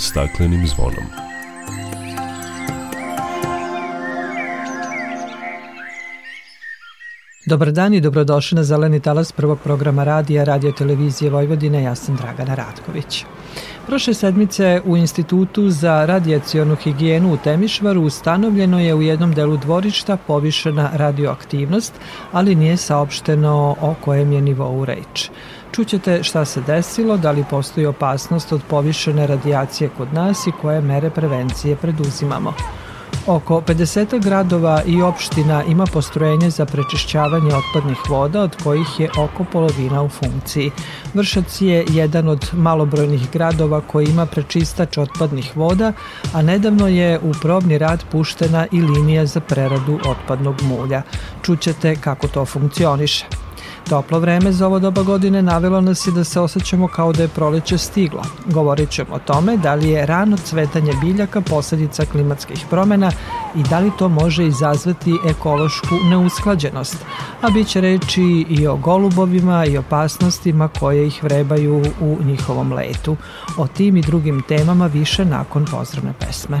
staklenim zvonom. Dobar dan i dobrodošli na Zeleni talas prvog programa radija Radio Televizije Vojvodine. Ja sam Dragana Ratković. Prošle sedmice u Institutu za radijacionu higijenu u Temišvaru ustanovljeno je u jednom delu dvorišta povišena radioaktivnost, ali nije saopšteno o kojem je nivou reč. Čućete šta se desilo, da li postoji opasnost od povišene radijacije kod nas i koje mere prevencije preduzimamo. Oko 50 gradova i opština ima postrojenje za prečišćavanje otpadnih voda, od kojih je oko polovina u funkciji. Vršac je jedan od malobrojnih gradova koji ima prečistač otpadnih voda, a nedavno je u probni rad puštena i linija za preradu otpadnog mulja. Čućete kako to funkcioniše. Toplo vreme za ovo doba godine navelo nas i da se osjećamo kao da je proleće stiglo. Govorit ćemo o tome da li je rano cvetanje biljaka posledica klimatskih promena i da li to može izazvati ekološku neusklađenost. A bit će reći i o golubovima i opasnostima koje ih vrebaju u njihovom letu. O tim i drugim temama više nakon pozdravne pesme.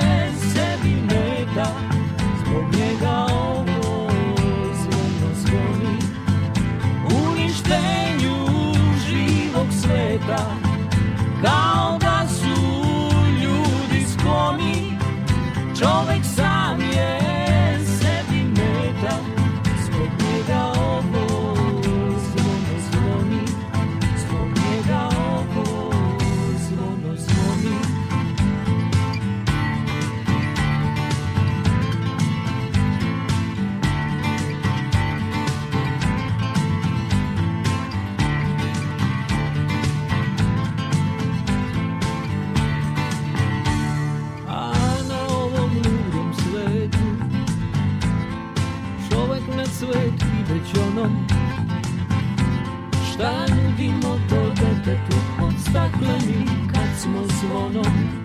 izgubljeni kad smo zvonom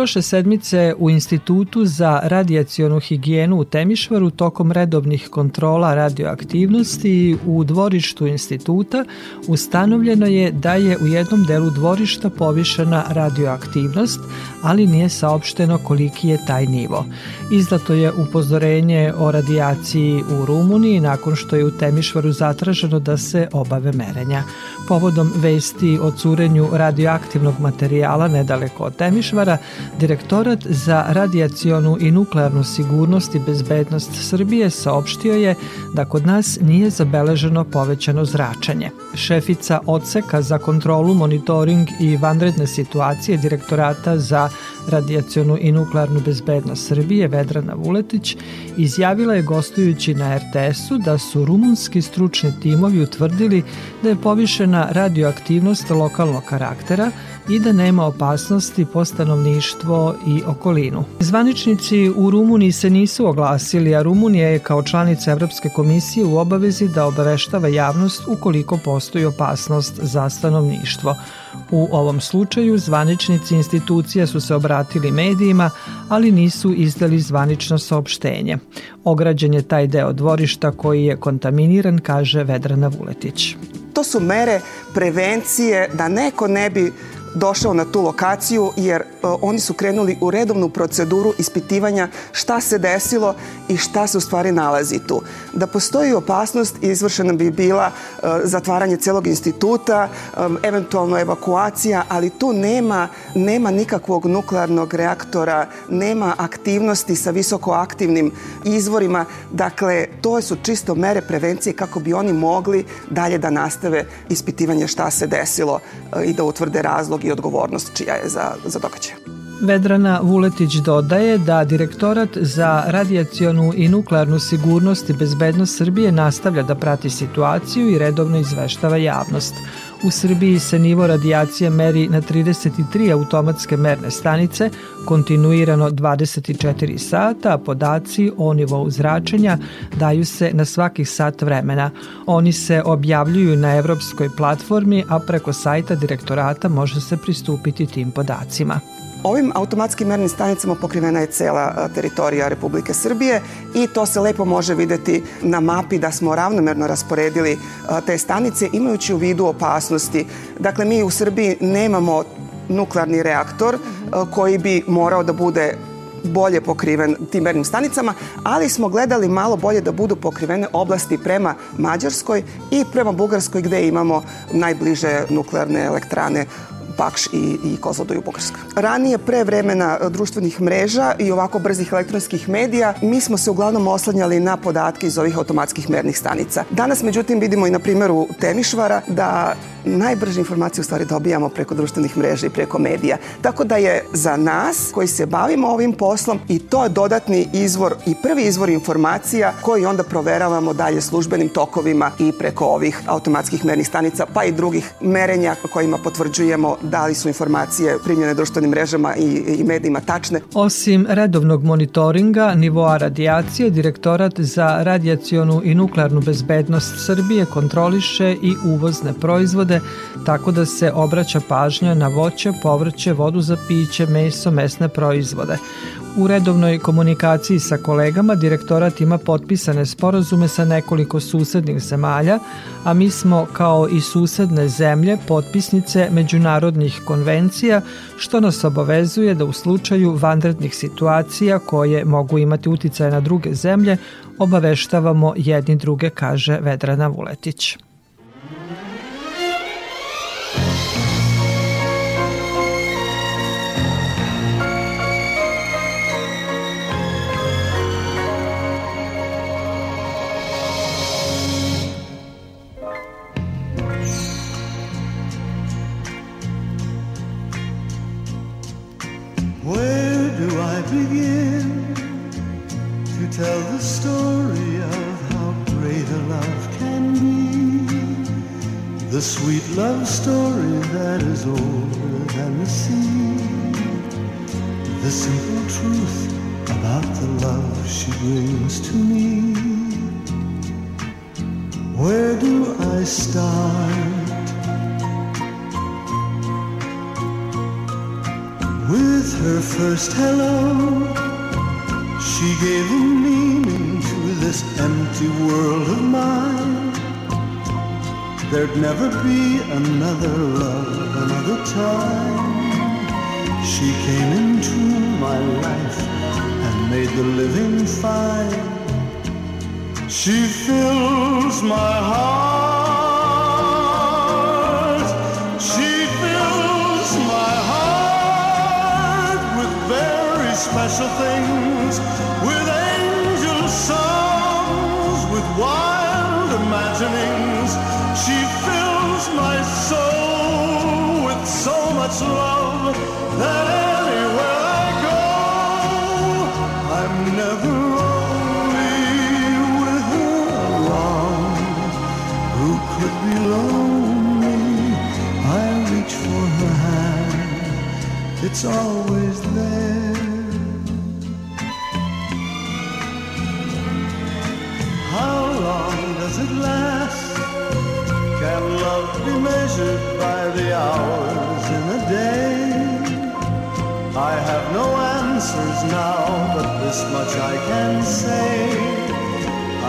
prošle sedmice u Institutu za radijacionu higijenu u Temišvaru tokom redovnih kontrola radioaktivnosti u dvorištu instituta ustanovljeno je da je u jednom delu dvorišta povišena radioaktivnost, ali nije saopšteno koliki je taj nivo. Izdato je upozorenje o radijaciji u Rumuniji nakon što je u Temišvaru zatraženo da se obave merenja. Povodom vesti o curenju radioaktivnog materijala nedaleko od Temišvara, Direktorat za radijacionu i nuklearnu sigurnost i bezbednost Srbije saopštio je da kod nas nije zabeleženo povećano zračenje. Šefica odseka za kontrolu, monitoring i vanredne situacije Direktorata za radijacionu i nuklearnu bezbednost Srbije Vedrana Vuletić izjavila je gostujući na RTS-u da su rumunski stručni timovi utvrdili da je povišena radioaktivnost lokalnog karaktera i da nema opasnosti po stanovništvo i okolinu. Zvaničnici u Rumuniji se nisu oglasili, a Rumunija je kao članica Evropske komisije u obavezi da obaveštava javnost ukoliko postoji opasnost za stanovništvo. U ovom slučaju zvaničnici institucija su se obratili medijima, ali nisu izdali zvanično saopštenje. Ograđen je taj deo dvorišta koji je kontaminiran, kaže Vedrana Vuletić. To su mere prevencije da neko ne bi došao na tu lokaciju jer uh, oni su krenuli u redovnu proceduru ispitivanja šta se desilo i šta se u stvari nalazi tu. Da postoji opasnost izvršena bi bila uh, zatvaranje celog instituta, um, eventualno evakuacija, ali tu nema, nema nikakvog nuklearnog reaktora, nema aktivnosti sa visokoaktivnim izvorima. Dakle, to su čisto mere prevencije kako bi oni mogli dalje da nastave ispitivanje šta se desilo i da utvrde razlog razlog i odgovornost čija je za, za događaje. Vedrana Vuletić dodaje da Direktorat za radijacionu i nuklearnu sigurnost i bezbednost Srbije nastavlja da prati situaciju i redovno izveštava javnost. U Srbiji se nivo radijacije meri na 33 automatske merne stanice, kontinuirano 24 sata, a podaci o nivou zračenja daju se na svakih sat vremena. Oni se objavljuju na evropskoj platformi, a preko sajta direktorata može se pristupiti tim podacima. Ovim automatskim mernim stanicama pokrivena je cela teritorija Republike Srbije i to se lepo može videti na mapi da smo ravnomerno rasporedili te stanice imajući u vidu opasnosti. Dakle, mi u Srbiji nemamo nuklearni reaktor koji bi morao da bude bolje pokriven tim mernim stanicama, ali smo gledali malo bolje da budu pokrivene oblasti prema Mađarskoj i prema Bugarskoj gde imamo najbliže nuklearne elektrane Bakš i, i Kozloduj u Bugarskoj. Ranije, pre vremena društvenih mreža i ovako brzih elektronskih medija, mi smo se uglavnom oslanjali na podatke iz ovih automatskih mernih stanica. Danas, međutim, vidimo i na primjeru Temišvara da najbrže informacije u stvari dobijamo preko društvenih mreža i preko medija. Tako da je za nas koji se bavimo ovim poslom i to je dodatni izvor i prvi izvor informacija koji onda proveravamo dalje službenim tokovima i preko ovih automatskih mernih stanica pa i drugih merenja kojima potvrđujemo da li su informacije primljene društvenim mrežama i, i medijima tačne. Osim redovnog monitoringa nivoa radijacije, Direktorat za radijacionu i nuklearnu bezbednost Srbije kontroliše i uvozne proizvode proizvode, tako da se obraća pažnja na voće, povrće, vodu za piće, meso, mesne proizvode. U redovnoj komunikaciji sa kolegama direktorat ima potpisane sporazume sa nekoliko susednih zemalja, a mi smo kao i susedne zemlje potpisnice međunarodnih konvencija, što nas obavezuje da u slučaju vanrednih situacija koje mogu imati uticaje na druge zemlje, obaveštavamo jedni druge, kaže Vedrana Vuletić. Love story that is older than the sea. The simple truth about the love she brings to me. Where do I start? With her first hello, she gave a meaning to this empty world of mine. There'd never be another love, another time. She came into my life and made the living fine. She fills my heart. She fills my heart with yearnings. She fills my soul with so much love that anywhere I go, I'm never lonely. with her alone. Who could be lonely? I reach for her hand, it's always there. How long does it last? Can love be measured by the hours in a day? I have no answers now, but this much I can say.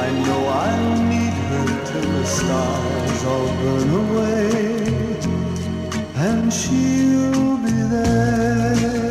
I know I'll need her till the stars all burn away, and she'll be there.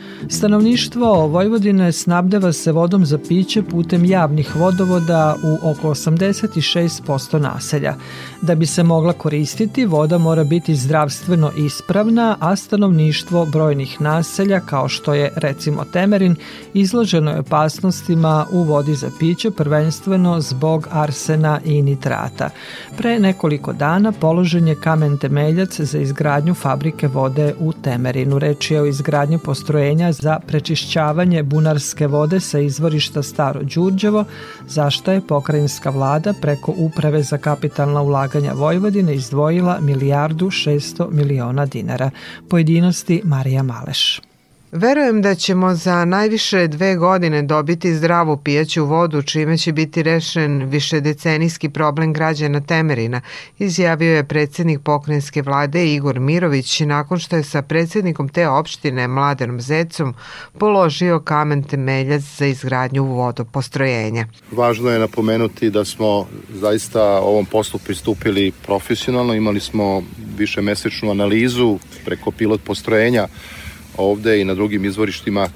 Stanovništvo Vojvodine snabdeva se vodom za piće putem javnih vodovoda u oko 86% naselja. Da bi se mogla koristiti, voda mora biti zdravstveno ispravna, a stanovništvo brojnih naselja, kao što je recimo Temerin, izloženo je opasnostima u vodi za piće, prvenstveno zbog arsena i nitrata. Pre nekoliko dana položen je kamen temeljac za izgradnju fabrike vode u Temerinu. Reč je o izgradnju postrojenja za prečišćavanje bunarske vode sa izvorišta Staro Đurđevo, zašto je pokrajinska vlada preko Uprave za kapitalna ulaganja Vojvodine izdvojila milijardu 600 miliona dinara. Pojedinosti Marija Maleš. Verujem da ćemo za najviše dve godine dobiti zdravu pijaću vodu, čime će biti rešen višedecenijski problem građana Temerina, izjavio je predsednik pokrenjske vlade Igor Mirović nakon što je sa predsednikom te opštine Mladenom Zecom položio kamen temeljac za izgradnju vodopostrojenja. Važno je napomenuti da smo zaista ovom poslu pristupili profesionalno, imali smo više mesečnu analizu preko pilot postrojenja ovde i na drugim izvorištima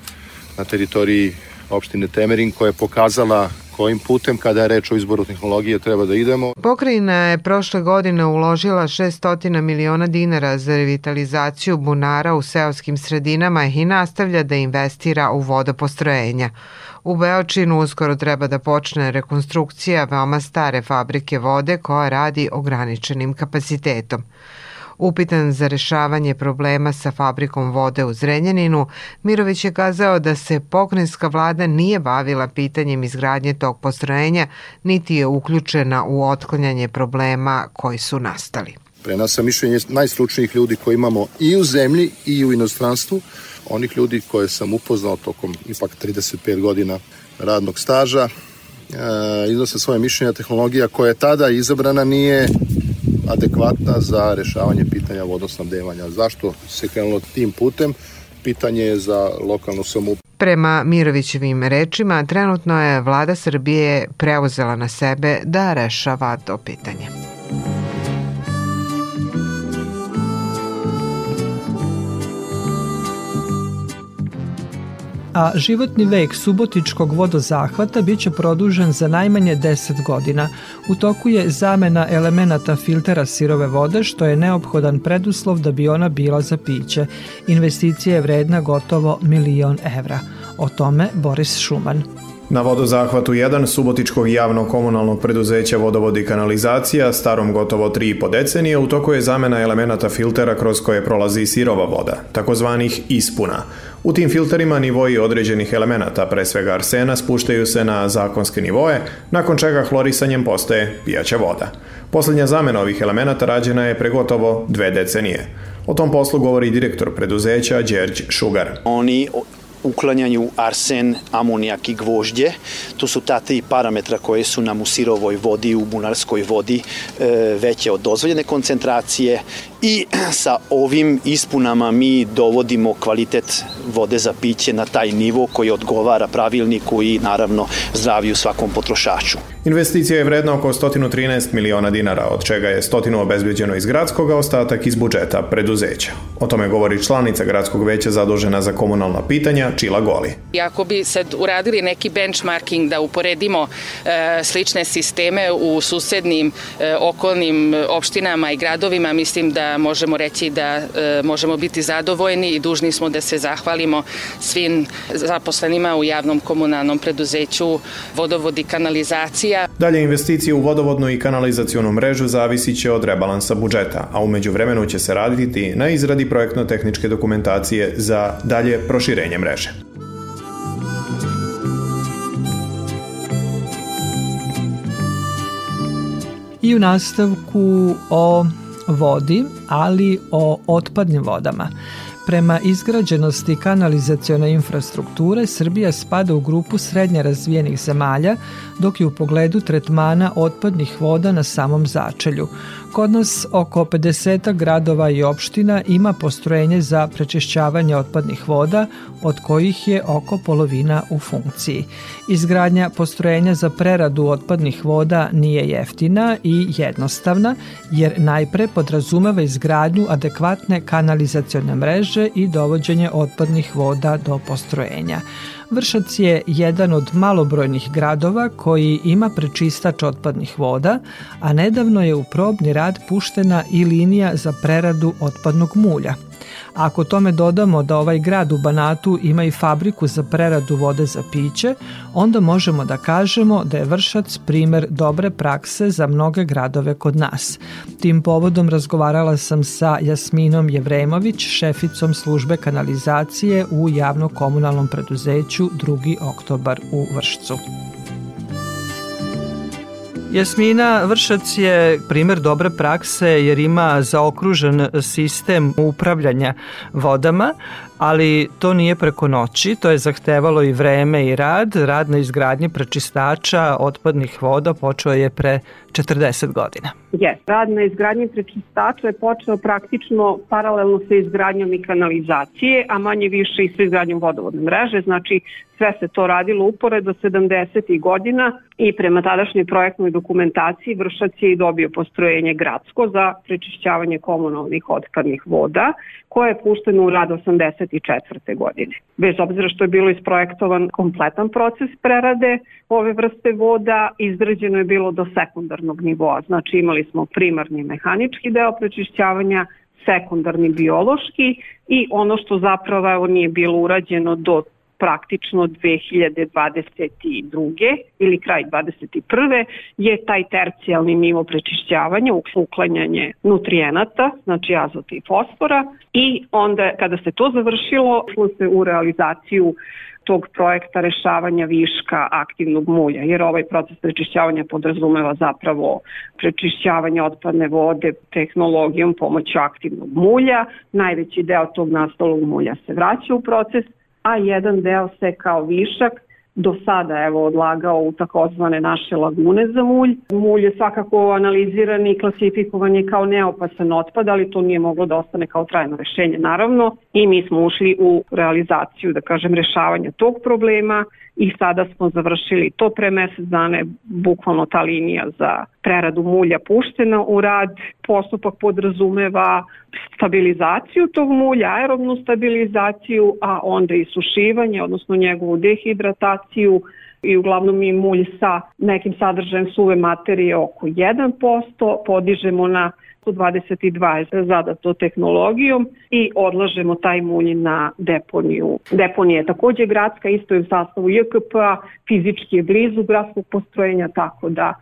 na teritoriji opštine Temerin koja je pokazala kojim putem kada je reč o izboru tehnologije treba da idemo. Pokrajina je prošle godine uložila 600 miliona dinara za revitalizaciju bunara u seoskim sredinama i nastavlja da investira u vodopostrojenja. U Beočinu uskoro treba da počne rekonstrukcija veoma stare fabrike vode koja radi ograničenim kapacitetom. Upitan za rešavanje problema sa fabrikom vode u Zrenjaninu, Mirović je kazao da se pokrenjska vlada nije bavila pitanjem izgradnje tog postrojenja, niti je uključena u otklanjanje problema koji su nastali. Pre nas mišljenje najstručnijih ljudi koje imamo i u zemlji i u inostranstvu, onih ljudi koje sam upoznao tokom ipak 35 godina radnog staža, e, iznose svoje mišljenja tehnologija koja je tada izabrana nije adekvatna za rešavanje pitanja vodosnabdevanja. Zašto se krenulo tim putem? Pitanje je za lokalnu samoupravu. Prema Mirovićevim rečima, trenutno je vlada Srbije preuzela na sebe da rešava to pitanje. A životni vek subotičkog vodozahvata biće produžen za najmanje 10 godina. U toku je zamena elemenata filtera sirove vode, što je neophodan preduslov da bi ona bila za piće. Investicija je vredna gotovo milion evra. O tome Boris Šuman. Na vodozahvatu 1 Subotičkog javnog komunalnog preduzeća Vodovod i kanalizacija, starom gotovo 3,5 decenije, u toku je zamena elemenata filtera kroz koje prolazi sirova voda, takozvanih ispuna. U tim filterima nivoji određenih elemenata, pre svega arsena, spuštaju se na zakonske nivoje, nakon čega hlorisanjem postaje pijaća voda. Poslednja zamena ovih elemenata rađena je pre gotovo dve decenije. O tom poslu govori direktor preduzeća Đerđ Šugar. Oni uklanjanju arsen, amonijak i gvožđe. To su ta tri parametra koje su nam u sirovoj vodi, u bunarskoj vodi e, veće od dozvoljene koncentracije i sa ovim ispunama mi dovodimo kvalitet vode za piće na taj nivo koji odgovara pravilniku i naravno zdraviju svakom potrošaču. Investicija je vredna oko 113 miliona dinara, od čega je stotinu obezbeđeno iz gradskog, a ostatak iz budžeta preduzeća. O tome govori članica gradskog veća zadužena za komunalna pitanja Čila Goli. I ako bi sad uradili neki benchmarking da uporedimo e, slične sisteme u susednim e, okolnim opštinama i gradovima, mislim da možemo reći da e, možemo biti zadovoljni i dužni smo da se zahvalimo svim zaposlenima u javnom komunalnom preduzeću vodovod i kanalizacija. Dalje investicije u vodovodnu i kanalizacionu mrežu zavisit će od rebalansa budžeta, a umeđu vremenu će se raditi na izradi projektno-tehničke dokumentacije za dalje proširenje mreže. I u nastavku o vodi, ali o otpadnim vodama. Prema izgrađenosti kanalizacione infrastrukture, Srbija spada u grupu srednje razvijenih zemalja, dok je u pogledu tretmana otpadnih voda na samom začelju. Kod nas oko 50 gradova i opština ima postrojenje za prečišćavanje otpadnih voda, od kojih je oko polovina u funkciji. Izgradnja postrojenja za preradu otpadnih voda nije jeftina i jednostavna, jer najpre podrazumeva izgradnju adekvatne kanalizacione mreže i dovođenje otpadnih voda do postrojenja. Vršac je jedan od malobrojnih gradova koji ima prečistač otpadnih voda, a nedavno je u probni rad puštena i linija za preradu otpadnog mulja – Ako tome dodamo da ovaj grad u Banatu ima i fabriku za preradu vode za piće, onda možemo da kažemo da je Vršac primer dobre prakse za mnoge gradove kod nas. Tim povodom razgovarala sam sa Jasminom Jevremović, šeficom službe kanalizacije u javno-komunalnom preduzeću 2. oktobar u Vršcu. Jasmina Vršac je primer dobre prakse jer ima zaokružen sistem upravljanja vodama, ali to nije preko noći, to je zahtevalo i vreme i rad. Rad na izgradnji prečistača otpadnih voda počeo je pre 40 godina. Jes, rad na izgradnji prečistača je počeo praktično paralelno sa izgradnjom i kanalizacije, a manje više i sa izgradnjom vodovodne mreže, znači sve se to radilo uporedo 70. godina i prema tadašnjoj projektnoj dokumentaciji Vršac je i dobio postrojenje gradsko za prečišćavanje komunalnih otpadnih voda koje je pušteno u rad 84. godine. Bez obzira što je bilo isprojektovan kompletan proces prerade ove vrste voda, izgrađeno je bilo do sekundarnog nivoa. Znači imali smo primarni mehanički deo prečišćavanja, sekundarni biološki i ono što zapravo nije bilo urađeno do praktično 2022. ili kraj 21. je taj tercijalni nivo prečišćavanja, uklanjanje nutrijenata, znači azota i fosfora i onda kada se to završilo, šlo se u realizaciju tog projekta rešavanja viška aktivnog mulja, jer ovaj proces prečišćavanja podrazumeva zapravo prečišćavanje otpadne vode tehnologijom pomoću aktivnog mulja. Najveći deo tog nastalog mulja se vraća u proces a jedan deo se kao višak do sada evo odlagao u takozvane naše lagune za mulj. Mulj je svakako analiziran i klasifikovan je kao neopasan otpad, ali to nije moglo da ostane kao trajno rešenje naravno i mi smo ušli u realizaciju, da kažem, rešavanja tog problema i sada smo završili to pre mesec dana bukvalno ta linija za preradu mulja puštena u rad. Postupak podrazumeva stabilizaciju tog mulja, aerobnu stabilizaciju, a onda i sušivanje, odnosno njegovu dehidrataciju i uglavnom mi mulj sa nekim sadržajem suve materije oko 1%, podižemo na 122 je zadato tehnologijom i odlažemo taj mulj na deponiju. Deponija je takođe gradska, isto je u sastavu JKP-a, fizički je blizu gradskog postrojenja, tako da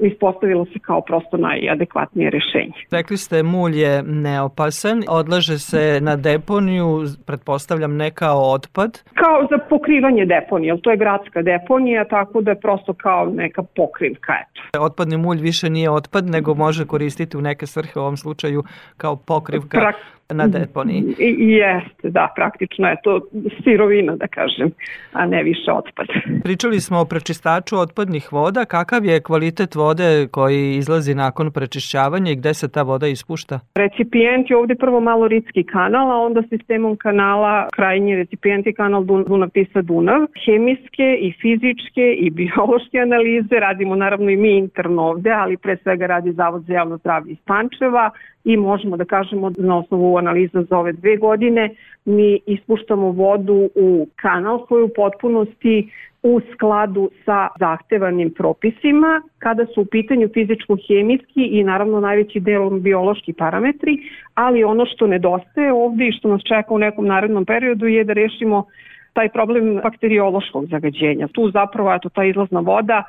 ispostavilo se kao prosto najadekvatnije rešenje. Rekli ste mulj je neopasan, odlaže se na deponiju, pretpostavljam ne kao otpad? Kao za pokrivanje deponije, to je gradska deponija, tako da je prosto kao neka pokrivka. Eto. Otpadni mulj više nije otpad, nego može koristiti u neke svrhe, u ovom slučaju kao pokrivka. Prak na deponiji. I, jeste, da, praktično je to sirovina, da kažem, a ne više otpad. Pričali smo o prečistaču otpadnih voda. Kakav je kvalitet vode koji izlazi nakon prečišćavanja i gde se ta voda ispušta? Recipijent je ovde prvo malo Ritski kanal, a onda sistemom kanala krajnji recipijent je kanal Dunav-Tisa-Dunav. Hemijske i fizičke i biološke analize radimo naravno i mi interno ovde, ali pre svega radi Zavod za javno zdravlje iz Pančeva i možemo da kažemo na osnovu analiza za ove dve godine mi ispuštamo vodu u kanal koji u potpunosti u skladu sa zahtevanim propisima. Kada su u pitanju fizičko-hemijski i naravno najveći delom biološki parametri, ali ono što nedostaje ovde i što nas čeka u nekom narednom periodu je da rešimo taj problem bakteriološkog zagađenja. Tu zapravo eto, ta izlazna voda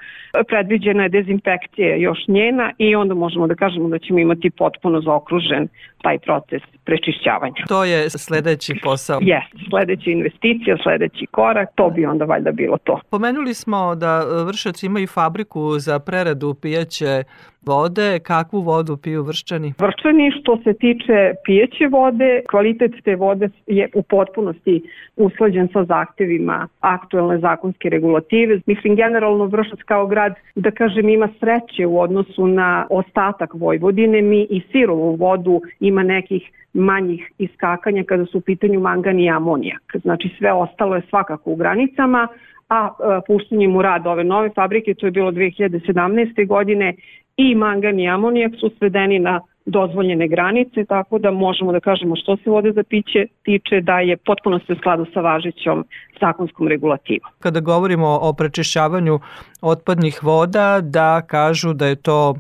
predviđena je dezinfekcija još njena i onda možemo da kažemo da ćemo imati potpuno zaokružen taj proces prečišćavanja. To je sledeći posao. Jeste, sledeća investicija, sledeći korak, to bi onda valjda bilo to. Pomenuli smo da Vršac ima i fabriku za preradu pijeće vode, kakvu vodu piju vršćani? Vršćani što se tiče pijeće vode, kvalitet te vode je u potpunosti usklađen sa zahtevima aktuelne zakonske regulative. Mislim, generalno Vršac kao grad, da kažem, ima sreće u odnosu na ostatak Vojvodine. Mi i sirovu vodu ima nekih manjih iskakanja kada su u pitanju mangan i amonijak. Znači sve ostalo je svakako u granicama, a puštenjem u rad ove nove fabrike, to je bilo 2017. godine, i mangan i amonijak su svedeni na dozvoljene granice, tako da možemo da kažemo što se vode za piće tiče da je potpuno se u skladu sa važećom zakonskom regulativom. Kada govorimo o prečišćavanju otpadnih voda, da kažu da je to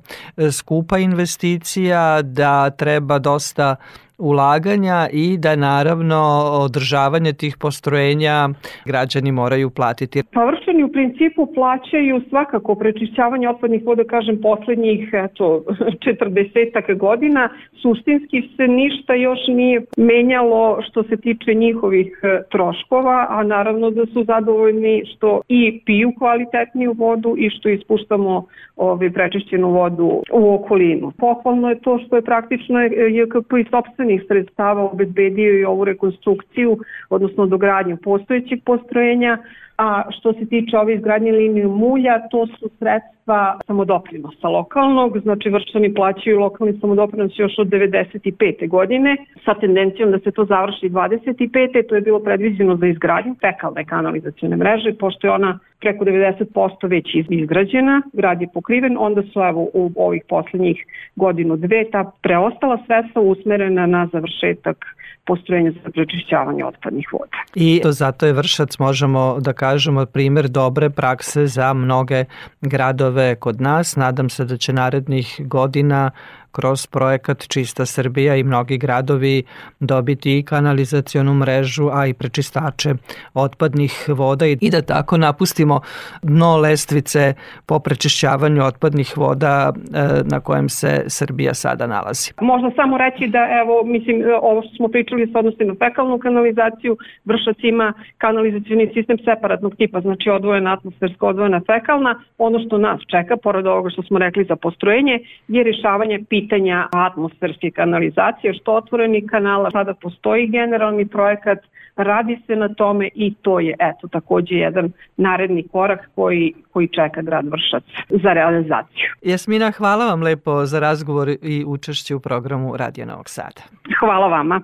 skupa investicija, da treba dosta ulaganja i da naravno održavanje tih postrojenja građani moraju platiti. Površeni u principu plaćaju svakako prečišćavanje otpadnih voda, kažem, poslednjih eto, 40 godina. Suštinski se ništa još nije menjalo što se tiče njihovih e, troškova, a naravno da su zadovoljni što i piju kvalitetniju vodu i što ispuštamo ovaj, prečišćenu vodu u okolinu. Pohvalno je to što je praktično JKP i sobstvenih sredstava obezbedio i ovu rekonstrukciju, odnosno dogradnju postojećeg postrojenja, a što se tiče ove izgradnje linije mulja, to su sredstva samodoprinosa lokalnog, znači vršćani plaćaju lokalni samodoprinos još od 95. godine, sa tendencijom da se to završi 25. To je bilo predviđeno za izgradnju fekalne kanalizacione mreže, pošto je ona preko 90% već izgrađena, grad je pokriven, onda su evo u ovih poslednjih godinu dve ta preostala sredstva usmerena na završetak postrojenja za prečišćavanje otpadnih voda. I to zato je Vršac, možemo da kažemo, primer dobre prakse za mnoge gradove kod nas. Nadam se da će narednih godina kroz projekat Čista Srbija i mnogi gradovi dobiti i kanalizacionu mrežu, a i prečistače otpadnih voda i da tako napustimo dno lestvice po prečišćavanju otpadnih voda e, na kojem se Srbija sada nalazi. Možda samo reći da evo, mislim, ovo što smo pričali se odnosi na fekalnu kanalizaciju, Vršac ima kanalizacioni sistem separatnog tipa, znači odvojena atmosferska, odvojena fekalna. Ono što nas čeka, pored ovoga što smo rekli za postrojenje, je rješavanje pitanja pitanja atmosferske kanalizacije, što otvoreni kanala, sada postoji generalni projekat, radi se na tome i to je eto takođe jedan naredni korak koji, koji čeka grad Vršac za realizaciju. Jasmina, hvala vam lepo za razgovor i učešće u programu Radio Novog Sada. Hvala vama.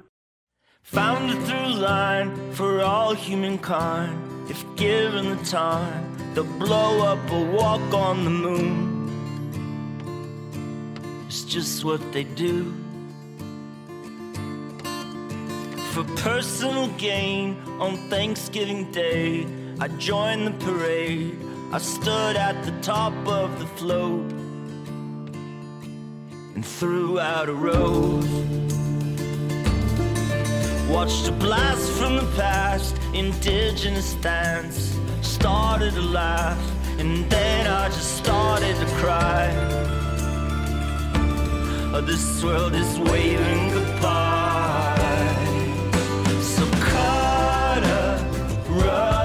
Found a through line for all humankind If given the time They'll blow up or walk on the moon It's just what they do. For personal gain on Thanksgiving Day, I joined the parade. I stood at the top of the float and threw out a rose. Watched a blast from the past, indigenous dance. Started to laugh, and then I just started to cry. This world is waving goodbye. So cut a rug,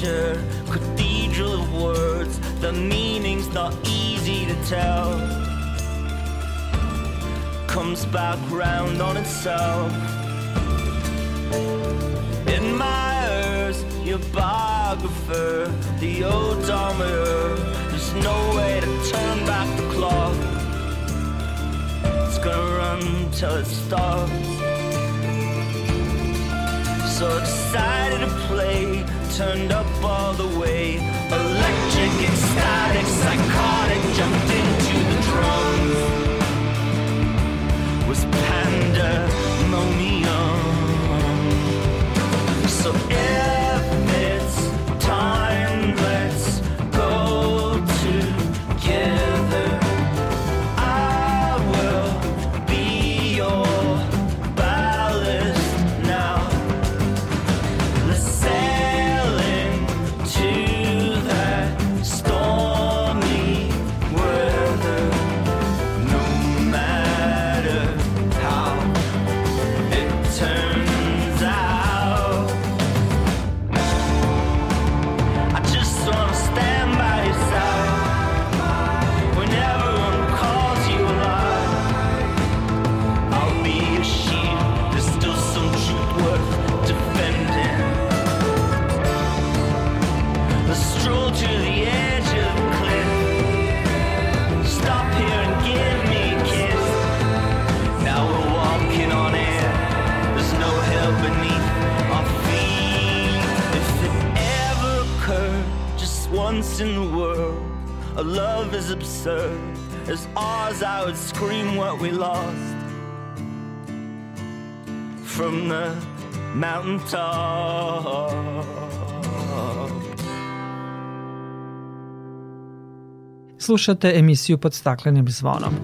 picture, cathedral of words, the meaning's not easy to tell. Comes back round on itself. Ears, your biographer, the odometer. There's no way to turn back the clock. It's gonna run till it stops. So decided to play, turned up all the way. Electric, ecstatic, psychotic, jumped into the drums. Was pandemonium. Once in the world, a love as absurd. As ours, I would scream what we lost. From the mountaintop. Slušate emisiju pod staklenim zvonom.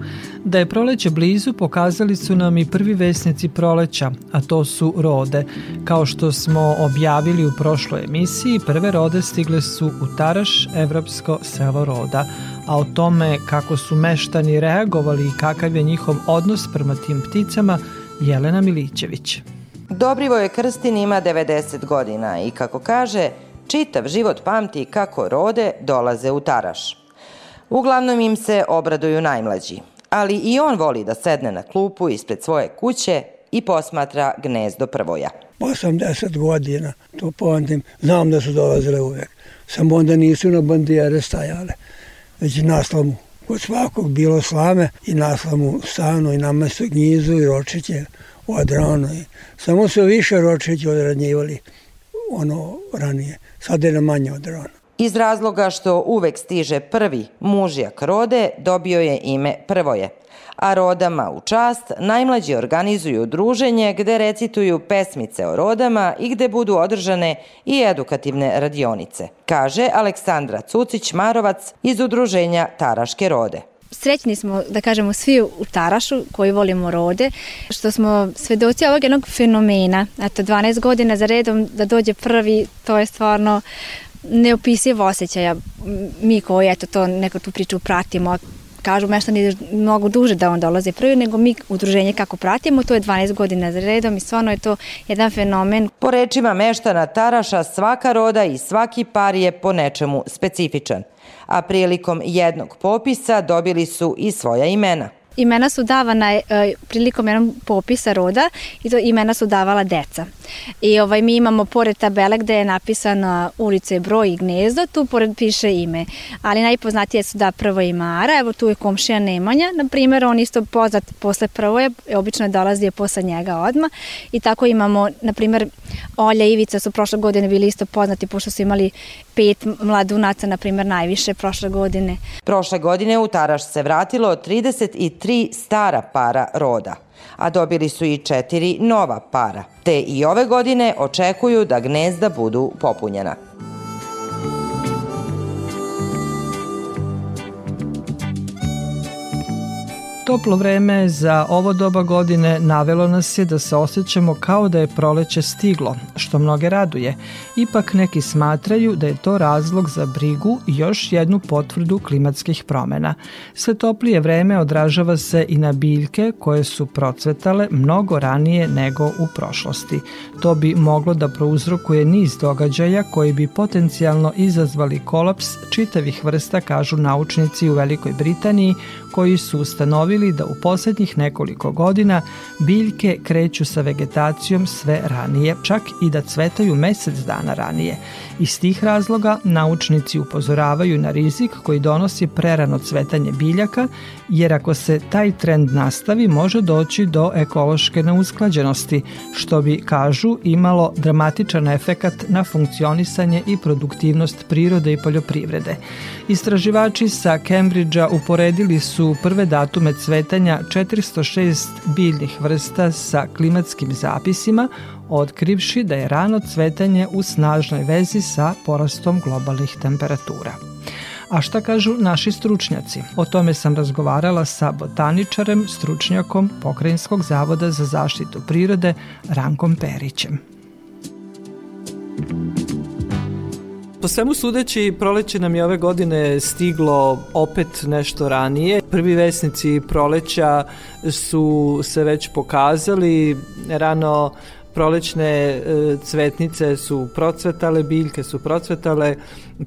Da je proleće blizu pokazali su nam i prvi vesnici proleća, a to su rode. Kao što smo objavili u prošloj emisiji, prve rode stigle su u Taraš, evropsko selo roda, a o tome kako su meštani reagovali i kakav je njihov odnos prema tim pticama, Jelena Milićević. Dobrivoje Krstin ima 90 godina i kako kaže, čitav život pamti kako rode dolaze u Taraš. Uglavnom im se obraduju najmlađi, ali i on voli da sedne na klupu ispred svoje kuće i posmatra gnezdo prvoja. 80 godina, to pamtim, znam da su dolazile uvek. Samo onda nisu na bandijere stajale, već na slamu. Kod svakog bilo slame i na slamu stanu i nama su gnjizu i ročiće odrano. I samo su više ročiće odranjivali ono ranije. Sad je na manje odrano. Iz razloga što uvek stiže prvi mužjak rode, dobio je ime Prvoje. A rodama u čast najmlađi organizuju druženje gde recituju pesmice o rodama i gde budu održane i edukativne radionice, kaže Aleksandra Cucić-Marovac iz udruženja Taraške rode. Srećni smo, da kažemo, svi u Tarašu koji volimo rode, što smo svedoci ovog jednog fenomena. Eto, 12 godina za redom da dođe prvi, to je stvarno neopisiv osjećaja. Mi koji, eto, to neko tu priču pratimo, kažu meštani mnogo duže da on dolaze prvi, nego mi udruženje kako pratimo, to je 12 godina za redom i stvarno je to jedan fenomen. Po rečima meštana Taraša, svaka roda i svaki par je po nečemu specifičan, a prilikom jednog popisa dobili su i svoja imena. Imena su davana e, prilikom jednog popisa roda i to imena su davala deca. I ovaj, mi imamo pored tabele gde je napisana ulice, broj i gnezdo, tu pored piše ime. Ali najpoznatije su da prvo ima Ara, evo tu je komšija Nemanja, na primjer on isto poznat posle prvo je, obično dolazi posle njega odma i tako imamo, na primjer, Olja i Ivica su prošle godine bili isto poznati pošto su imali pet mladunaca, na primjer, najviše prošle godine. Prošle godine u Taraš se vratilo 33 stara para roda, a dobili su i četiri nova para, te i ove godine očekuju da gnezda budu popunjena. Toplo vreme za ovo doba godine navelo nas je da se osjećamo kao da je proleće stiglo, što mnoge raduje. Ipak neki smatraju da je to razlog za brigu i još jednu potvrdu klimatskih promena. Sve toplije vreme odražava se i na biljke koje su procvetale mnogo ranije nego u prošlosti. To bi moglo da prouzrokuje niz događaja koji bi potencijalno izazvali kolaps čitavih vrsta, kažu naučnici u Velikoj Britaniji, koji su ustanovili da u poslednjih nekoliko godina biljke kreću sa vegetacijom sve ranije, čak i da cvetaju mesec dana ranije. Iz tih razloga naučnici upozoravaju na rizik koji donosi prerano cvetanje biljaka, jer ako se taj trend nastavi može doći do ekološke neusklađenosti, što bi, kažu, imalo dramatičan efekat na funkcionisanje i produktivnost prirode i poljoprivrede. Istraživači sa Cambridgea uporedili su prve datume cvetanja 406 biljnih vrsta sa klimatskim zapisima, otkrivši da je rano cvetanje u snažnoj vezi sa porastom globalnih temperatura. A šta kažu naši stručnjaci? O tome sam razgovarala sa botaničarem, stručnjakom Pokrajinskog zavoda za zaštitu prirode Rankom Perićem. Po svemu sudeći, proleće nam je ove godine stiglo opet nešto ranije. Prvi vesnici proleća su se već pokazali. Rano prolećne e, cvetnice su procvetale, biljke su procvetale,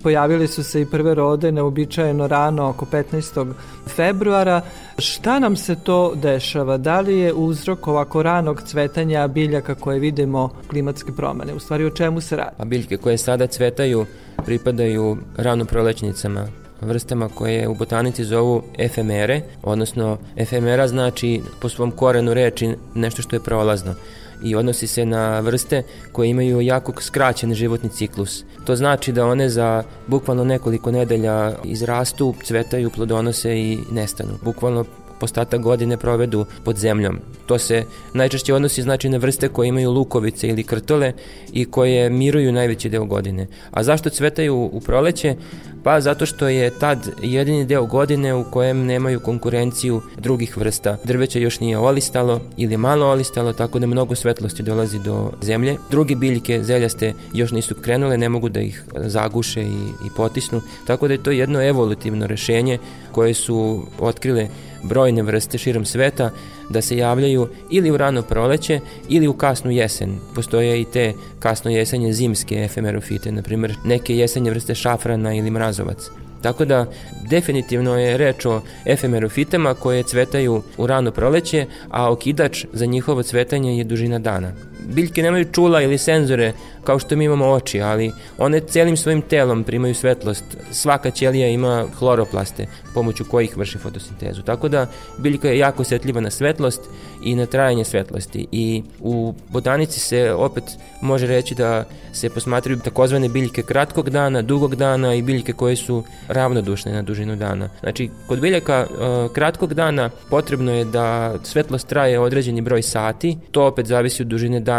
pojavili su se i prve rode neobičajeno rano oko 15. februara. Šta nam se to dešava? Da li je uzrok ovako ranog cvetanja biljaka koje vidimo klimatske promene? U stvari o čemu se radi? A biljke koje sada cvetaju pripadaju rano prolećnicama vrstama koje u botanici zovu efemere, odnosno efemera znači po svom korenu reči nešto što je prolazno i odnosi se na vrste koje imaju jako skraćen životni ciklus. To znači da one za bukvalno nekoliko nedelja izrastu, cvetaju, plodonose i nestanu. Bukvalno ostatak godine provedu pod zemljom. To se najčešće odnosi znači na vrste koje imaju lukovice ili krtole i koje miruju najveći deo godine. A zašto cvetaju u proleće? Pa zato što je tad jedini deo godine u kojem nemaju konkurenciju drugih vrsta. Drveće još nije olistalo ili malo olistalo, tako da mnogo svetlosti dolazi do zemlje. Druge biljke zeljaste još nisu krenule, ne mogu da ih zaguše i, i potisnu, tako da je to jedno evolutivno rešenje koje su otkrile brojne vrste širom sveta da se javljaju ili u rano proleće ili u kasnu jesen. Postoje i te kasno jesenje zimske efemerofite, na primjer neke jesenje vrste šafrana ili mrazovac. Tako da definitivno je reč o efemerofitama koje cvetaju u rano proleće, a okidač za njihovo cvetanje je dužina dana. Biljke nemaju čula ili senzore kao što mi imamo oči, ali one celim svojim telom primaju svetlost. Svaka ćelija ima hloroplaste pomoću kojih vrši fotosintezu. Tako da biljka je jako osjetljiva na svetlost i na trajanje svetlosti. I u botanici se opet može reći da se posmatraju takozvane biljke kratkog dana, dugog dana i biljke koje su ravnodušne na dužinu dana. Znači, kod biljaka uh, kratkog dana potrebno je da svetlost traje određeni broj sati, to opet zavisi od dužine dana,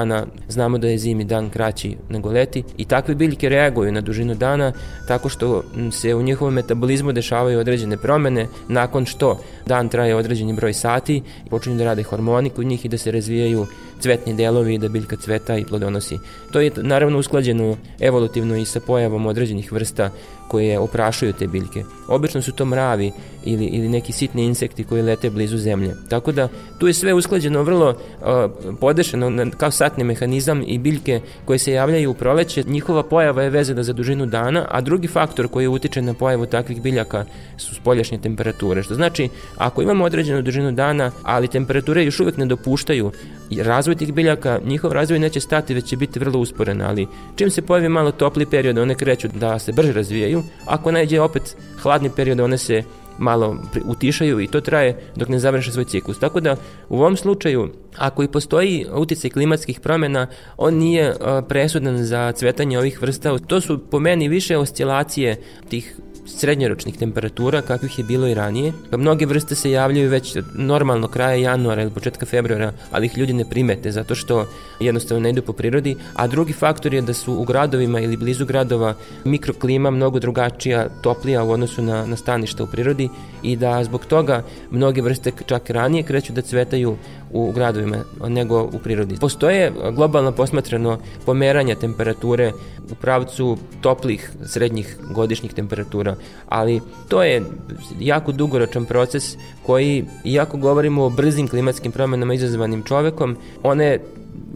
znamo da je zimi dan kraći nego leti i takve biljke reaguju na dužinu dana tako što se u njihovom metabolizmu dešavaju određene promene nakon što dan traje određeni broj sati počinju da rade hormoni kod njih i da se razvijaju cvetni delovi da biljka cveta i plodonosi. To je naravno usklađeno evolutivno i sa pojavom određenih vrsta koje oprašuju te biljke. Obično su to mravi ili, ili neki sitni insekti koji lete blizu zemlje. Tako da tu je sve usklađeno vrlo uh, podešeno na, kao satni mehanizam i biljke koje se javljaju u proleće, njihova pojava je vezana za dužinu dana, a drugi faktor koji utiče na pojavu takvih biljaka su spoljašnje temperature. Što znači, ako imamo određenu dužinu dana, ali temperature još uvek ne dopuštaju razvoj tih biljaka, njihov razvoj neće stati, već će biti vrlo usporen, ali čim se pojavi malo topli period, one kreću da se brže razvijaju, ako najde opet hladni period, one se malo utišaju i to traje dok ne završe svoj ciklus. Tako da u ovom slučaju, ako i postoji uticaj klimatskih promjena, on nije presudan za cvetanje ovih vrsta. To su po meni više oscilacije tih srednjoročnih temperatura kakvih je bilo i ranije. Mnoge vrste se javljaju već normalno kraja januara ili početka februara, ali ih ljudi ne primete zato što jednostavno ne idu po prirodi, a drugi faktor je da su u gradovima ili blizu gradova mikroklima mnogo drugačija, toplija u odnosu na, na staništa u prirodi i da zbog toga mnoge vrste čak ranije kreću da cvetaju u gradovima nego u prirodi. Postoje globalno posmatrano pomeranja temperature u pravcu toplih srednjih godišnjih temperatura, ali to je jako dugoročan proces koji, iako govorimo o brzim klimatskim promenama izazvanim čovekom, one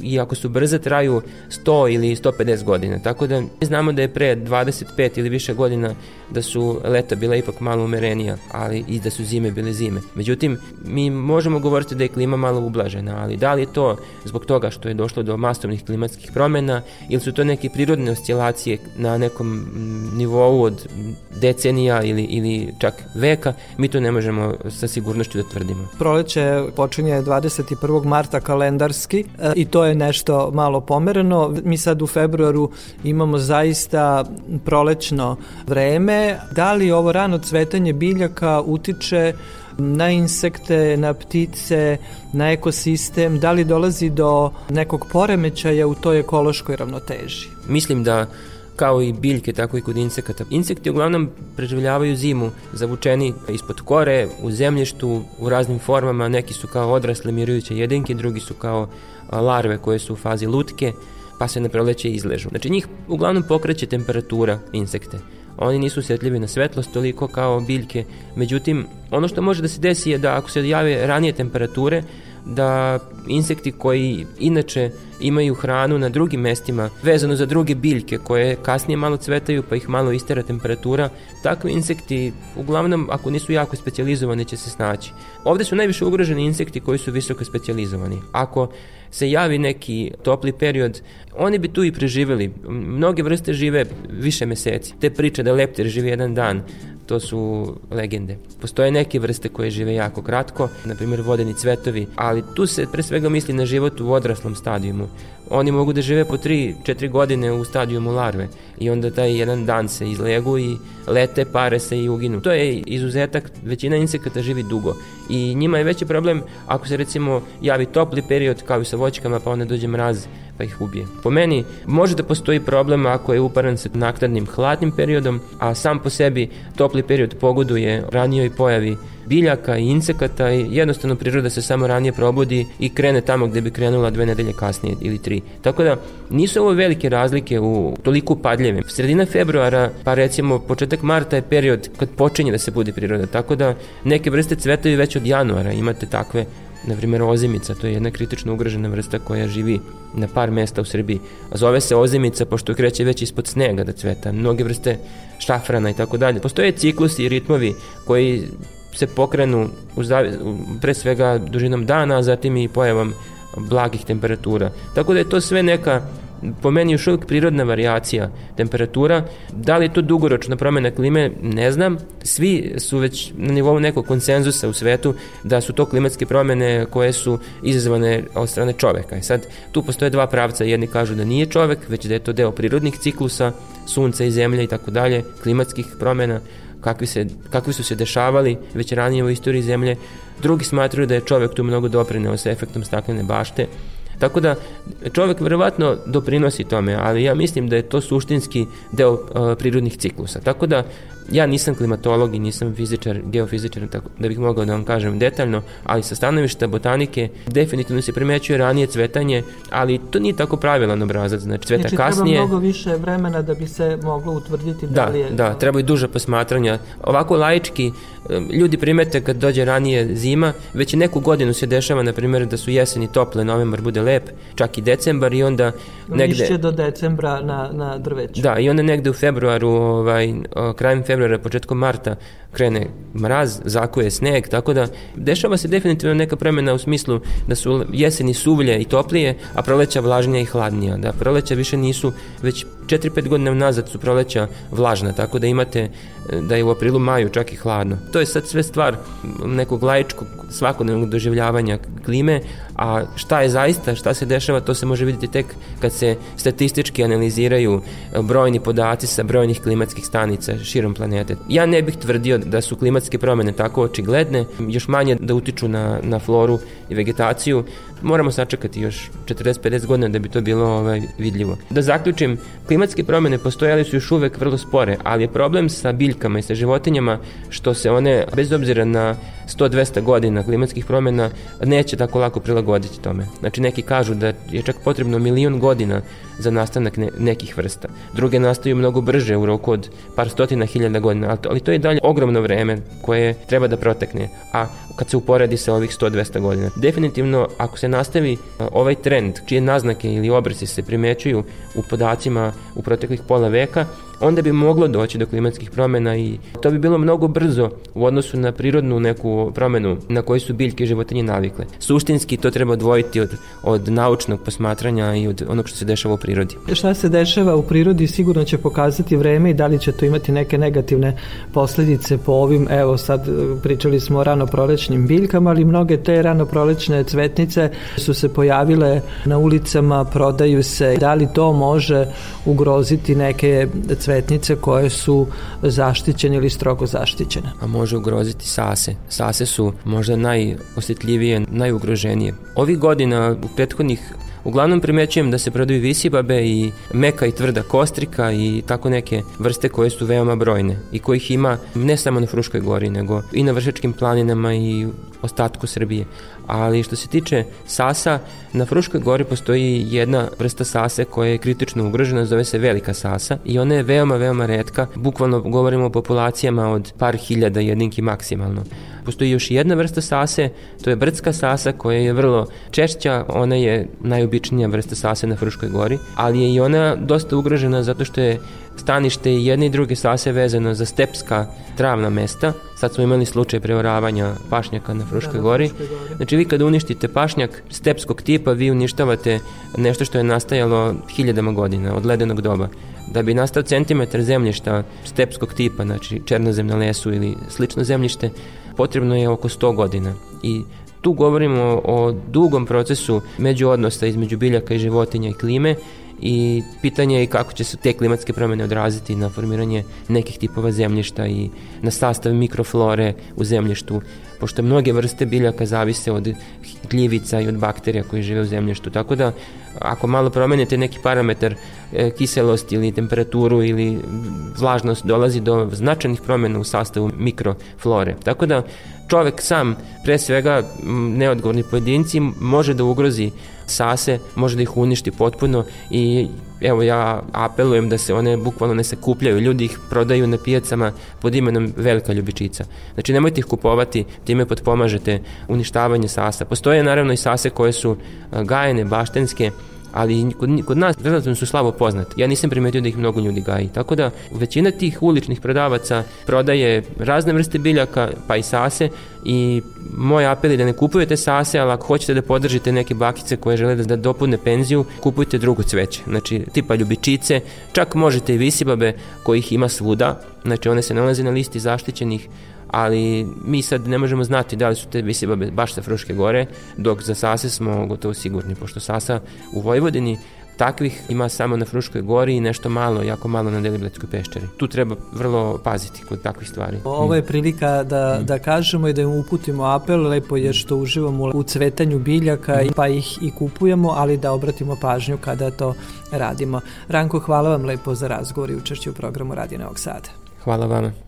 iako su brze, traju 100 ili 150 godina. Tako da znamo da je pre 25 ili više godina da su leta bila ipak malo umerenija, ali i da su zime bile zime. Međutim, mi možemo govoriti da je klima malo ublažena, ali da li je to zbog toga što je došlo do masovnih klimatskih promena ili su to neke prirodne oscilacije na nekom nivou od decenija ili, ili čak veka, mi to ne možemo sa sigurnošću da tvrdimo. Proleće počinje 21. marta kalendarski e, to je nešto malo pomereno. Mi sad u februaru imamo zaista prolećno vreme. Da li ovo rano cvetanje biljaka utiče na insekte, na ptice, na ekosistem, da li dolazi do nekog poremećaja u toj ekološkoj ravnoteži? Mislim da kao i biljke, tako i kod insekata. Insekti uglavnom preživljavaju zimu, zavučeni ispod kore, u zemljištu, u raznim formama, neki su kao odrasle mirujuće jedinke, drugi su kao larve koje su u fazi lutke, pa se na proleće izležu. Znači njih uglavnom pokreće temperatura insekte. Oni nisu osjetljivi na svetlost toliko kao biljke, međutim ono što može da se desi je da ako se jave ranije temperature, da insekti koji inače imaju hranu na drugim mestima vezano za druge biljke koje kasnije malo cvetaju pa ih malo istera temperatura, takvi insekti uglavnom ako nisu jako specijalizovani će se snaći. Ovde su najviše ugroženi insekti koji su visoko specijalizovani. Ako se javi neki topli period, oni bi tu i preživeli. Mnoge vrste žive više meseci. Te priče da leptir živi jedan dan, to su legende. Postoje neke vrste koje žive jako kratko, na primjer vodeni cvetovi, ali tu se pre svega misli na život u odraslom stadijumu. Oni mogu da žive po 3-4 godine u stadijumu larve i onda taj jedan dan se izlegu i lete, pare se i uginu. To je izuzetak, većina insekata živi dugo i njima je veći problem ako se recimo javi topli period kao i sa voćkama pa onda dođe mraz pa ih ubije. Po meni može da postoji problem ako je uparan sa naknadnim hladnim periodom, a sam po sebi topli period pogoduje ranijoj pojavi biljaka i insekata i jednostavno priroda se samo ranije probudi i krene tamo gde bi krenula dve nedelje kasnije ili tri. Tako da nisu ovo velike razlike u toliko padljeve. Sredina februara, pa recimo početak marta je period kad počinje da se budi priroda, tako da neke vrste cvetaju već od januara, imate takve na primjer ozimica, to je jedna kritično ugrožena vrsta koja živi na par mesta u Srbiji. A zove se ozimica pošto kreće već ispod snega da cveta. Mnoge vrste šafrana i tako dalje. Postoje ciklusi i ritmovi koji se pokrenu u zavi, pre svega dužinom dana, a zatim i pojavom blagih temperatura. Tako da je to sve neka po meni još uvijek prirodna varijacija temperatura. Da li je to dugoročna promena klime, ne znam. Svi su već na nivou nekog konsenzusa u svetu da su to klimatske promene koje su izazvane od strane čoveka. I sad tu postoje dva pravca, jedni kažu da nije čovek, već da je to deo prirodnih ciklusa, sunca i zemlje i tako dalje, klimatskih promena, kakvi, se, kakvi su se dešavali već ranije u istoriji zemlje. Drugi smatruju da je čovek tu mnogo doprineo sa efektom staklene bašte, Tako da čovek verovatno doprinosi tome, ali ja mislim da je to suštinski deo prirodnih ciklusa. Tako da ja nisam klimatolog i nisam fizičar, geofizičar, tako da bih mogao da vam kažem detaljno, ali sa stanovišta botanike definitivno se primećuje ranije cvetanje, ali to nije tako pravilan obrazac, znači cveta znači, kasnije. Znači treba mnogo više vremena da bi se moglo utvrditi da, da li je... Da, treba i duža posmatranja. Ovako laički ljudi primete kad dođe ranije zima, već neku godinu se dešava, na primjer, da su jeseni tople, novembar bude lep, čak i decembar i onda negde... Lišće do decembra na, na drveću. Da, i onda negde u februaru, ovaj, krajem februara, početkom marta krene mraz, zakuje sneg, tako da dešava se definitivno neka promjena u smislu da su jeseni suvlje i toplije, a proleća vlažnija i hladnija. Da, proleća više nisu, već 4-5 godina nazad su proleća vlažna, tako da imate da je u aprilu, maju čak i hladno. To je sad sve stvar nekog laičkog svakodnevnog doživljavanja klime, a šta je zaista, šta se dešava, to se može vidjeti tek kad se statistički analiziraju brojni podaci sa brojnih klimatskih stanica širom planete. Ja ne bih tvrdio da su klimatske promene tako očigledne, još manje da utiču na, na floru i vegetaciju. Moramo sačekati još 40-50 godina da bi to bilo ovaj, vidljivo. Da zaključim, klimatske promene postojali su još uvek vrlo spore, ali je problem sa biljkama i sa životinjama što se one, bez obzira na 100-200 godina klimatskih promena, neće tako lako prilagoditi tome. Znači neki kažu da je čak potrebno milion godina za nastanak ne, nekih vrsta. Druge nastaju mnogo brže u roku od par stotina hiljada godina, ali to, je dalje ogromno vreme koje treba da protekne. A kad se uporedi sa ovih 100-200 godina. Definitivno, ako se nastavi ovaj trend, čije naznake ili obrisi se primećuju u podacima u proteklih pola veka, onda bi moglo doći do klimatskih promena i to bi bilo mnogo brzo u odnosu na prirodnu neku promenu na koju su biljke i životinje navikle. Suštinski to treba odvojiti od, od naučnog posmatranja i od onog što se dešava u prirodi. Šta se dešava u prirodi sigurno će pokazati vreme i da li će to imati neke negativne posledice po ovim, evo sad pričali smo o ranoprolećnim biljkama, ali mnoge te ranoprolećne cvetnice su se pojavile na ulicama, prodaju se. Da li to može ugroziti neke cvetnice koje su zaštićene ili strogo zaštićene. A može ugroziti sase. Sase su možda najosjetljivije, najugroženije. Ovih godina u prethodnih Uglavnom primećujem da se prodaju visibabe i meka i tvrda kostrika i tako neke vrste koje su veoma brojne i kojih ima ne samo na Fruškoj gori, nego i na Vršačkim planinama i ostatku Srbije. Ali što se tiče sasa, na Fruškoj gori postoji jedna vrsta sase koja je kritično ugrožena, zove se velika sasa i ona je veoma, veoma redka. Bukvalno govorimo o populacijama od par hiljada jedinki maksimalno. Postoji još jedna vrsta sase, to je brdska sasa koja je vrlo češća, ona je najobičnija vrsta sase na Fruškoj gori, ali je i ona dosta ugrožena zato što je stanište i jedne i druge sase vezano za stepska travna mesta. Sad smo imali slučaj preoravanja pašnjaka na Fruškoj da, gori. Znači vi kada uništite pašnjak stepskog tipa, vi uništavate nešto što je nastajalo hiljadama godina, od ledenog doba. Da bi nastao centimetar zemljišta stepskog tipa, znači černozem na lesu ili slično zemljište, potrebno je oko 100 godina. I tu govorimo o dugom procesu međuodnosa između biljaka i životinja i klime i pitanje je kako će se te klimatske promene odraziti na formiranje nekih tipova zemljišta i na sastav mikroflore u zemljištu, pošto mnoge vrste biljaka zavise od gljivica i od bakterija koji žive u zemljištu. Tako da ako malo promenite neki parametar e, kiselost ili temperaturu ili vlažnost dolazi do značajnih promena u sastavu mikroflore. Tako da čovek sam, pre svega neodgovorni pojedinci, može da ugrozi sase, može da ih uništi potpuno i evo ja apelujem da se one bukvalno ne se kupljaju, ljudi ih prodaju na pijacama pod imenom velika ljubičica. Znači nemojte ih kupovati, time potpomažete uništavanje sasa. Postoje naravno i sase koje su gajene, baštenske, ali kod, kod nas relativno su slabo poznati. Ja nisam primetio da ih mnogo ljudi gaji. Tako da većina tih uličnih prodavaca prodaje razne vrste biljaka, pa i sase i moj apel je da ne kupujete sase, ali ako hoćete da podržite neke bakice koje žele da, da dopune penziju, kupujte drugo cveće. Znači, tipa ljubičice, čak možete i visibabe kojih ima svuda, znači one se nalaze na listi zaštićenih ali mi sad ne možemo znati da li su te visibabe baš sa Fruške gore, dok za Sase smo gotovo sigurni, pošto Sasa u Vojvodini Takvih ima samo na Fruškoj gori i nešto malo, jako malo na Delibletskoj peščari. Tu treba vrlo paziti kod takvih stvari. Ovo je prilika da, mm. da kažemo i da im uputimo apel, lepo je što uživamo u cvetanju biljaka mm. pa ih i kupujemo, ali da obratimo pažnju kada to radimo. Ranko, hvala vam lepo za razgovor i učešću u programu Radio Novog Sada. Hvala vama.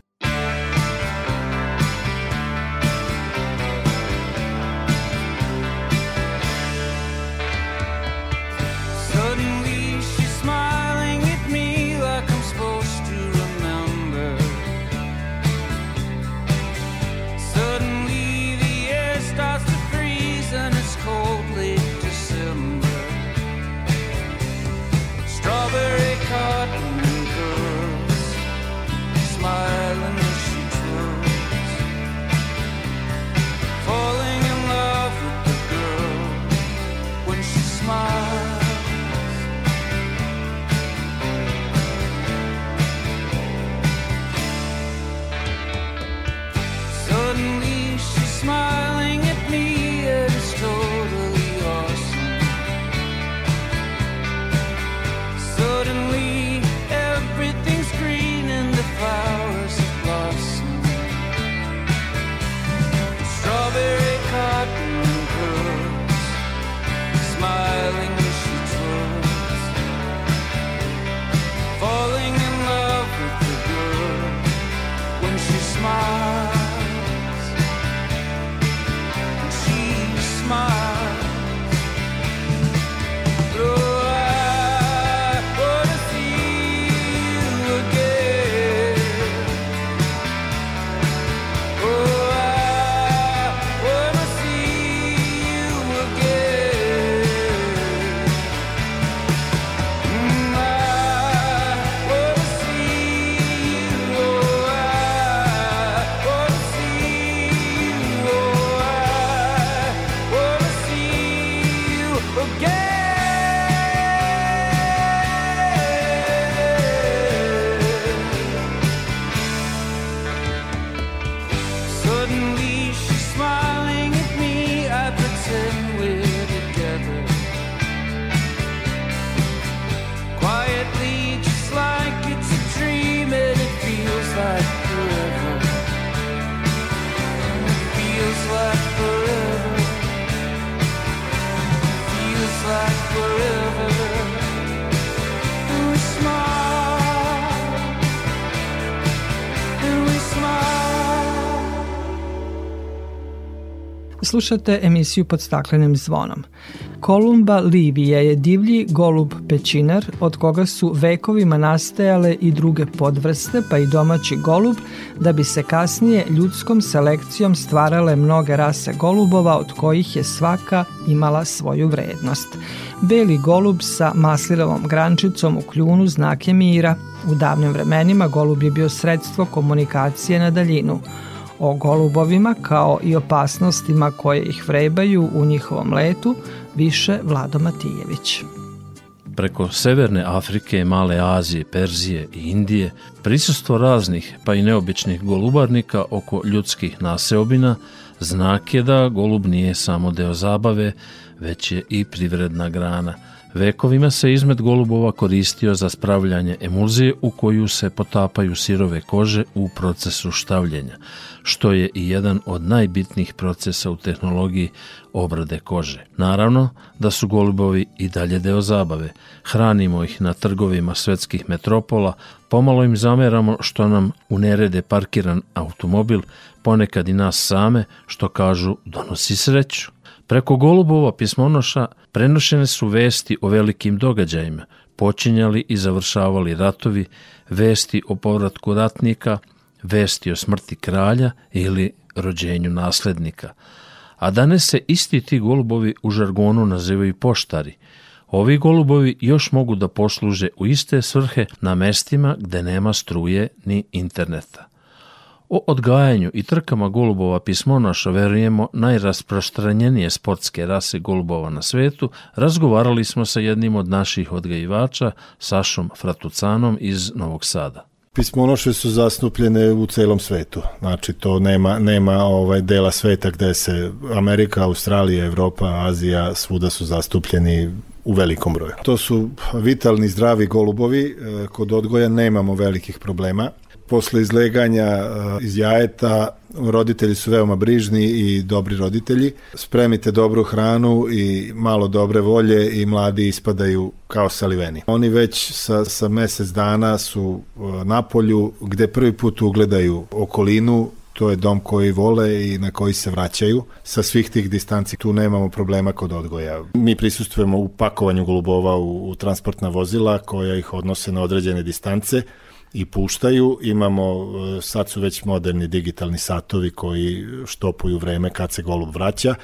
Slušate emisiju pod staklenim zvonom. Kolumba livije je divlji golub pećinar od koga su vekovima nastajale i druge podvrste pa i domaći golub da bi se kasnije ljudskom selekcijom stvarale mnoge rase golubova od kojih je svaka imala svoju vrednost. Beli golub sa maslirovom grančicom u kljunu znak je mira. U davnim vremenima golub je bio sredstvo komunikacije na daljinu. O golubovima kao i opasnostima koje ih vrebaju u njihovom letu više Vlado Matijević. Preko Severne Afrike, Male Azije, Perzije i Indije prisustvo raznih pa i neobičnih golubarnika oko ljudskih naseobina znak je da golub nije samo deo zabave, već je i privredna grana – Vekovima se izmet golubova koristio za spravljanje emulzije u koju se potapaju sirove kože u procesu štavljenja, što je i jedan od najbitnijih procesa u tehnologiji obrade kože. Naravno da su golubovi i dalje deo zabave. Hranimo ih na trgovima svetskih metropola, pomalo im zameramo što nam u nerede parkiran automobil, ponekad i nas same, što kažu donosi sreću. Preko golubova pismonoša prenošene su vesti o velikim događajima, počinjali i završavali ratovi, vesti o povratku ratnika, vesti o smrti kralja ili rođenju naslednika. A danas se isti ti golubovi u žargonu nazivaju poštari. Ovi golubovi još mogu da posluže u iste svrhe na mestima gde nema struje ni interneta. O odgajanju i trkama golubova pismonoša verujemo najrasprostranjenije sportske rase golubova na svetu, razgovarali smo sa jednim od naših odgajivača, Sašom Fratucanom iz Novog Sada. Pismonoše su zastupljene u celom svetu. Znači to nema nema ovaj dela sveta gde se Amerika, Australija, Evropa, Azija svuda su zastupljeni u velikom broju. To su vitalni, zdravi golubovi, e, kod odgoja nemamo velikih problema posle izleganja e, iz jajeta roditelji su veoma brižni i dobri roditelji. Spremite dobru hranu i malo dobre volje i mladi ispadaju kao saliveni. Oni već sa, sa mesec dana su e, na polju gde prvi put ugledaju okolinu, to je dom koji vole i na koji se vraćaju. Sa svih tih distanci tu nemamo problema kod odgoja. Mi prisustujemo u pakovanju golubova u, u transportna vozila koja ih odnose na određene distance i puštaju. Imamo, e, sad su već moderni digitalni satovi koji štopuju vreme kad se golub vraća,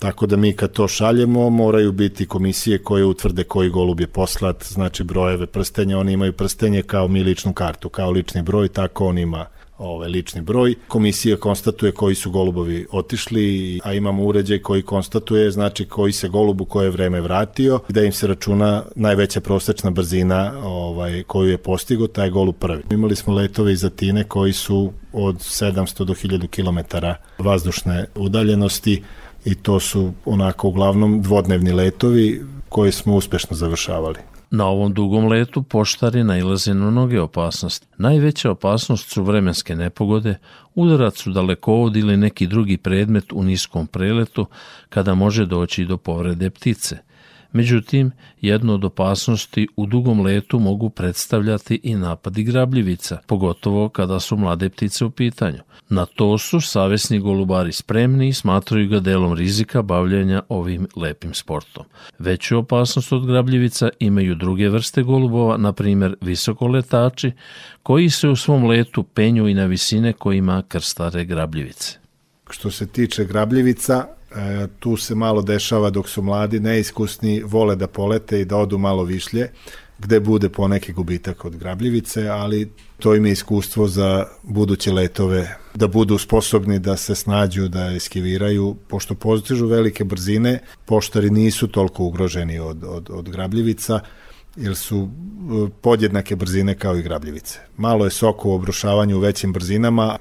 Tako da mi kad to šaljemo moraju biti komisije koje utvrde koji golub je poslat, znači brojeve prstenja, oni imaju prstenje kao mi ličnu kartu, kao lični broj, tako on ima ovaj lični broj. Komisija konstatuje koji su golubovi otišli, a imamo uređaj koji konstatuje znači koji se golubu koje vreme vratio, da im se računa najveća prosečna brzina ovaj koju je postigo taj golub prvi. Imali smo letove iz Atine koji su od 700 do 1000 km vazdušne udaljenosti i to su onako uglavnom dvodnevni letovi koje smo uspešno završavali. Na ovom dugom letu poštari nailaze na mnoge opasnosti. Najveća opasnost su vremenske nepogode, udarac u dalekovod ili neki drugi predmet u niskom preletu kada može doći do povrede ptice – Međutim, jedno od opasnosti u dugom letu mogu predstavljati i napadi grabljivica, pogotovo kada su mlade ptice u pitanju. Na to su savesni golubari spremni i smatraju ga delom rizika bavljanja ovim lepim sportom. Veću opasnost od grabljivica imaju druge vrste golubova, na primjer visokoletači, koji se u svom letu penju i na visine kojima krstare grabljivice. Što se tiče grabljivica, tu se malo dešava dok su mladi, neiskusni, vole da polete i da odu malo višlje, gde bude poneki gubitak od grabljivice, ali to im je iskustvo za buduće letove, da budu sposobni da se snađu, da eskiviraju, pošto postižu velike brzine, poštari nisu toliko ugroženi od, od, od grabljivica, jer su e, podjednake brzine kao i grabljivice. Malo je soka u obrušavanju u većim brzinama,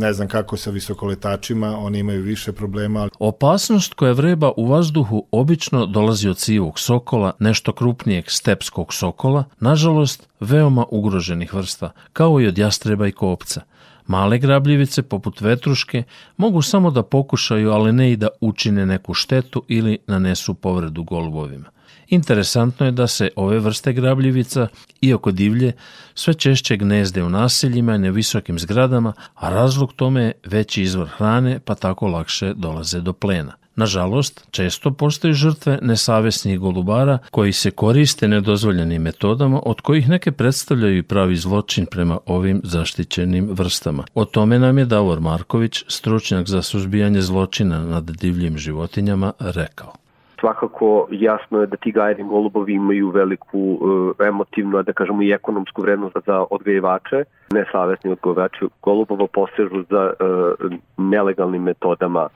ne znam kako sa visokoletačima, oni imaju više problema. Opasnost koja vreba u vazduhu obično dolazi od sivog sokola, nešto krupnijeg stepskog sokola, nažalost veoma ugroženih vrsta, kao i od jastreba i kopca. Male grabljivice, poput vetruške, mogu samo da pokušaju, ali ne i da učine neku štetu ili nanesu povredu golubovima. Interesantno je da se ove vrste grabljivica, iako divlje, sve češće gnezde u naseljima i na visokim zgradama, a razlog tome je veći izvor hrane, pa tako lakše dolaze do plena. Nažalost, često postaju žrtve nesavesnih golubara koji se koriste nedozvoljenim metodama od kojih neke predstavljaju i pravi zločin prema ovim zaštićenim vrstama. O tome nam je Davor Marković, stručnjak za suzbijanje zločina nad divljim životinjama, rekao svakako jasno je da ti gajeni golubovi imaju veliku uh, emotivnu, da kažemo i ekonomsku vrednost za odgajivače. Nesavesni odgajivači golubova posežu za uh, nelegalnim metodama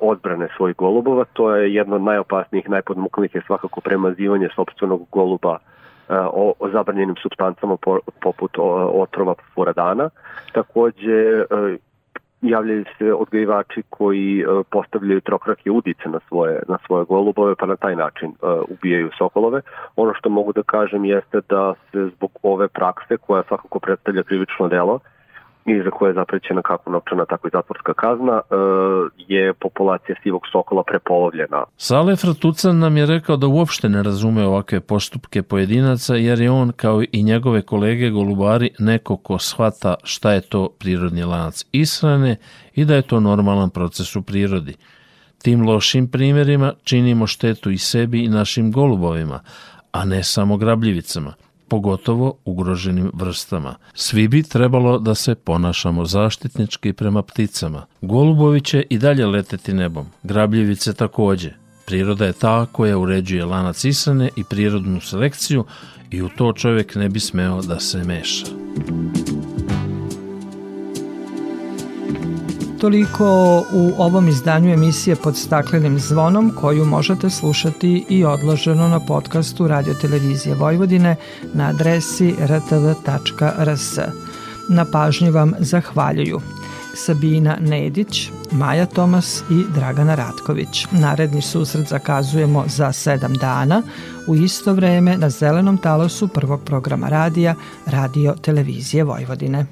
odbrane svojih golubova. To je jedno od najopasnijih, najpodmukljivih je svakako premazivanje sobstvenog goluba o, o zabranjenim substancama poput otrova furadana. Takođe, javljaju se odgajivači koji postavljaju trokrake udice na svoje, na svoje golubove, pa na taj način ubijaju sokolove. Ono što mogu da kažem jeste da se zbog ove prakse, koja svakako predstavlja krivično delo, i za koje je zaprećena kako novčana, tako i zatvorska kazna, e, je populacija sivog sokola prepolovljena. Sale Fratucan nam je rekao da uopšte ne razume ovakve postupke pojedinaca, jer je on, kao i njegove kolege golubari, neko ko shvata šta je to prirodni lanac ishrane i da je to normalan proces u prirodi. Tim lošim primjerima činimo štetu i sebi i našim golubovima, a ne samo grabljivicama – pogotovo ugroženim vrstama. Svi bi trebalo da se ponašamo zaštitnički prema pticama. Golubovi će i dalje leteti nebom, grabljivice takođe. Priroda je ta koja uređuje lanac isane i prirodnu selekciju i u to čovjek ne bi smeo da se meša. Toliko u ovom izdanju emisije pod staklenim zvonom koju možete slušati i odloženo na podcastu Radio Televizije Vojvodine na adresi rtv.rs. Na pažnji vam zahvaljuju Sabina Nedić, Maja Tomas i Dragana Ratković. Naredni susret zakazujemo za sedam dana u isto vreme na zelenom talosu prvog programa radija Radio Televizije Vojvodine.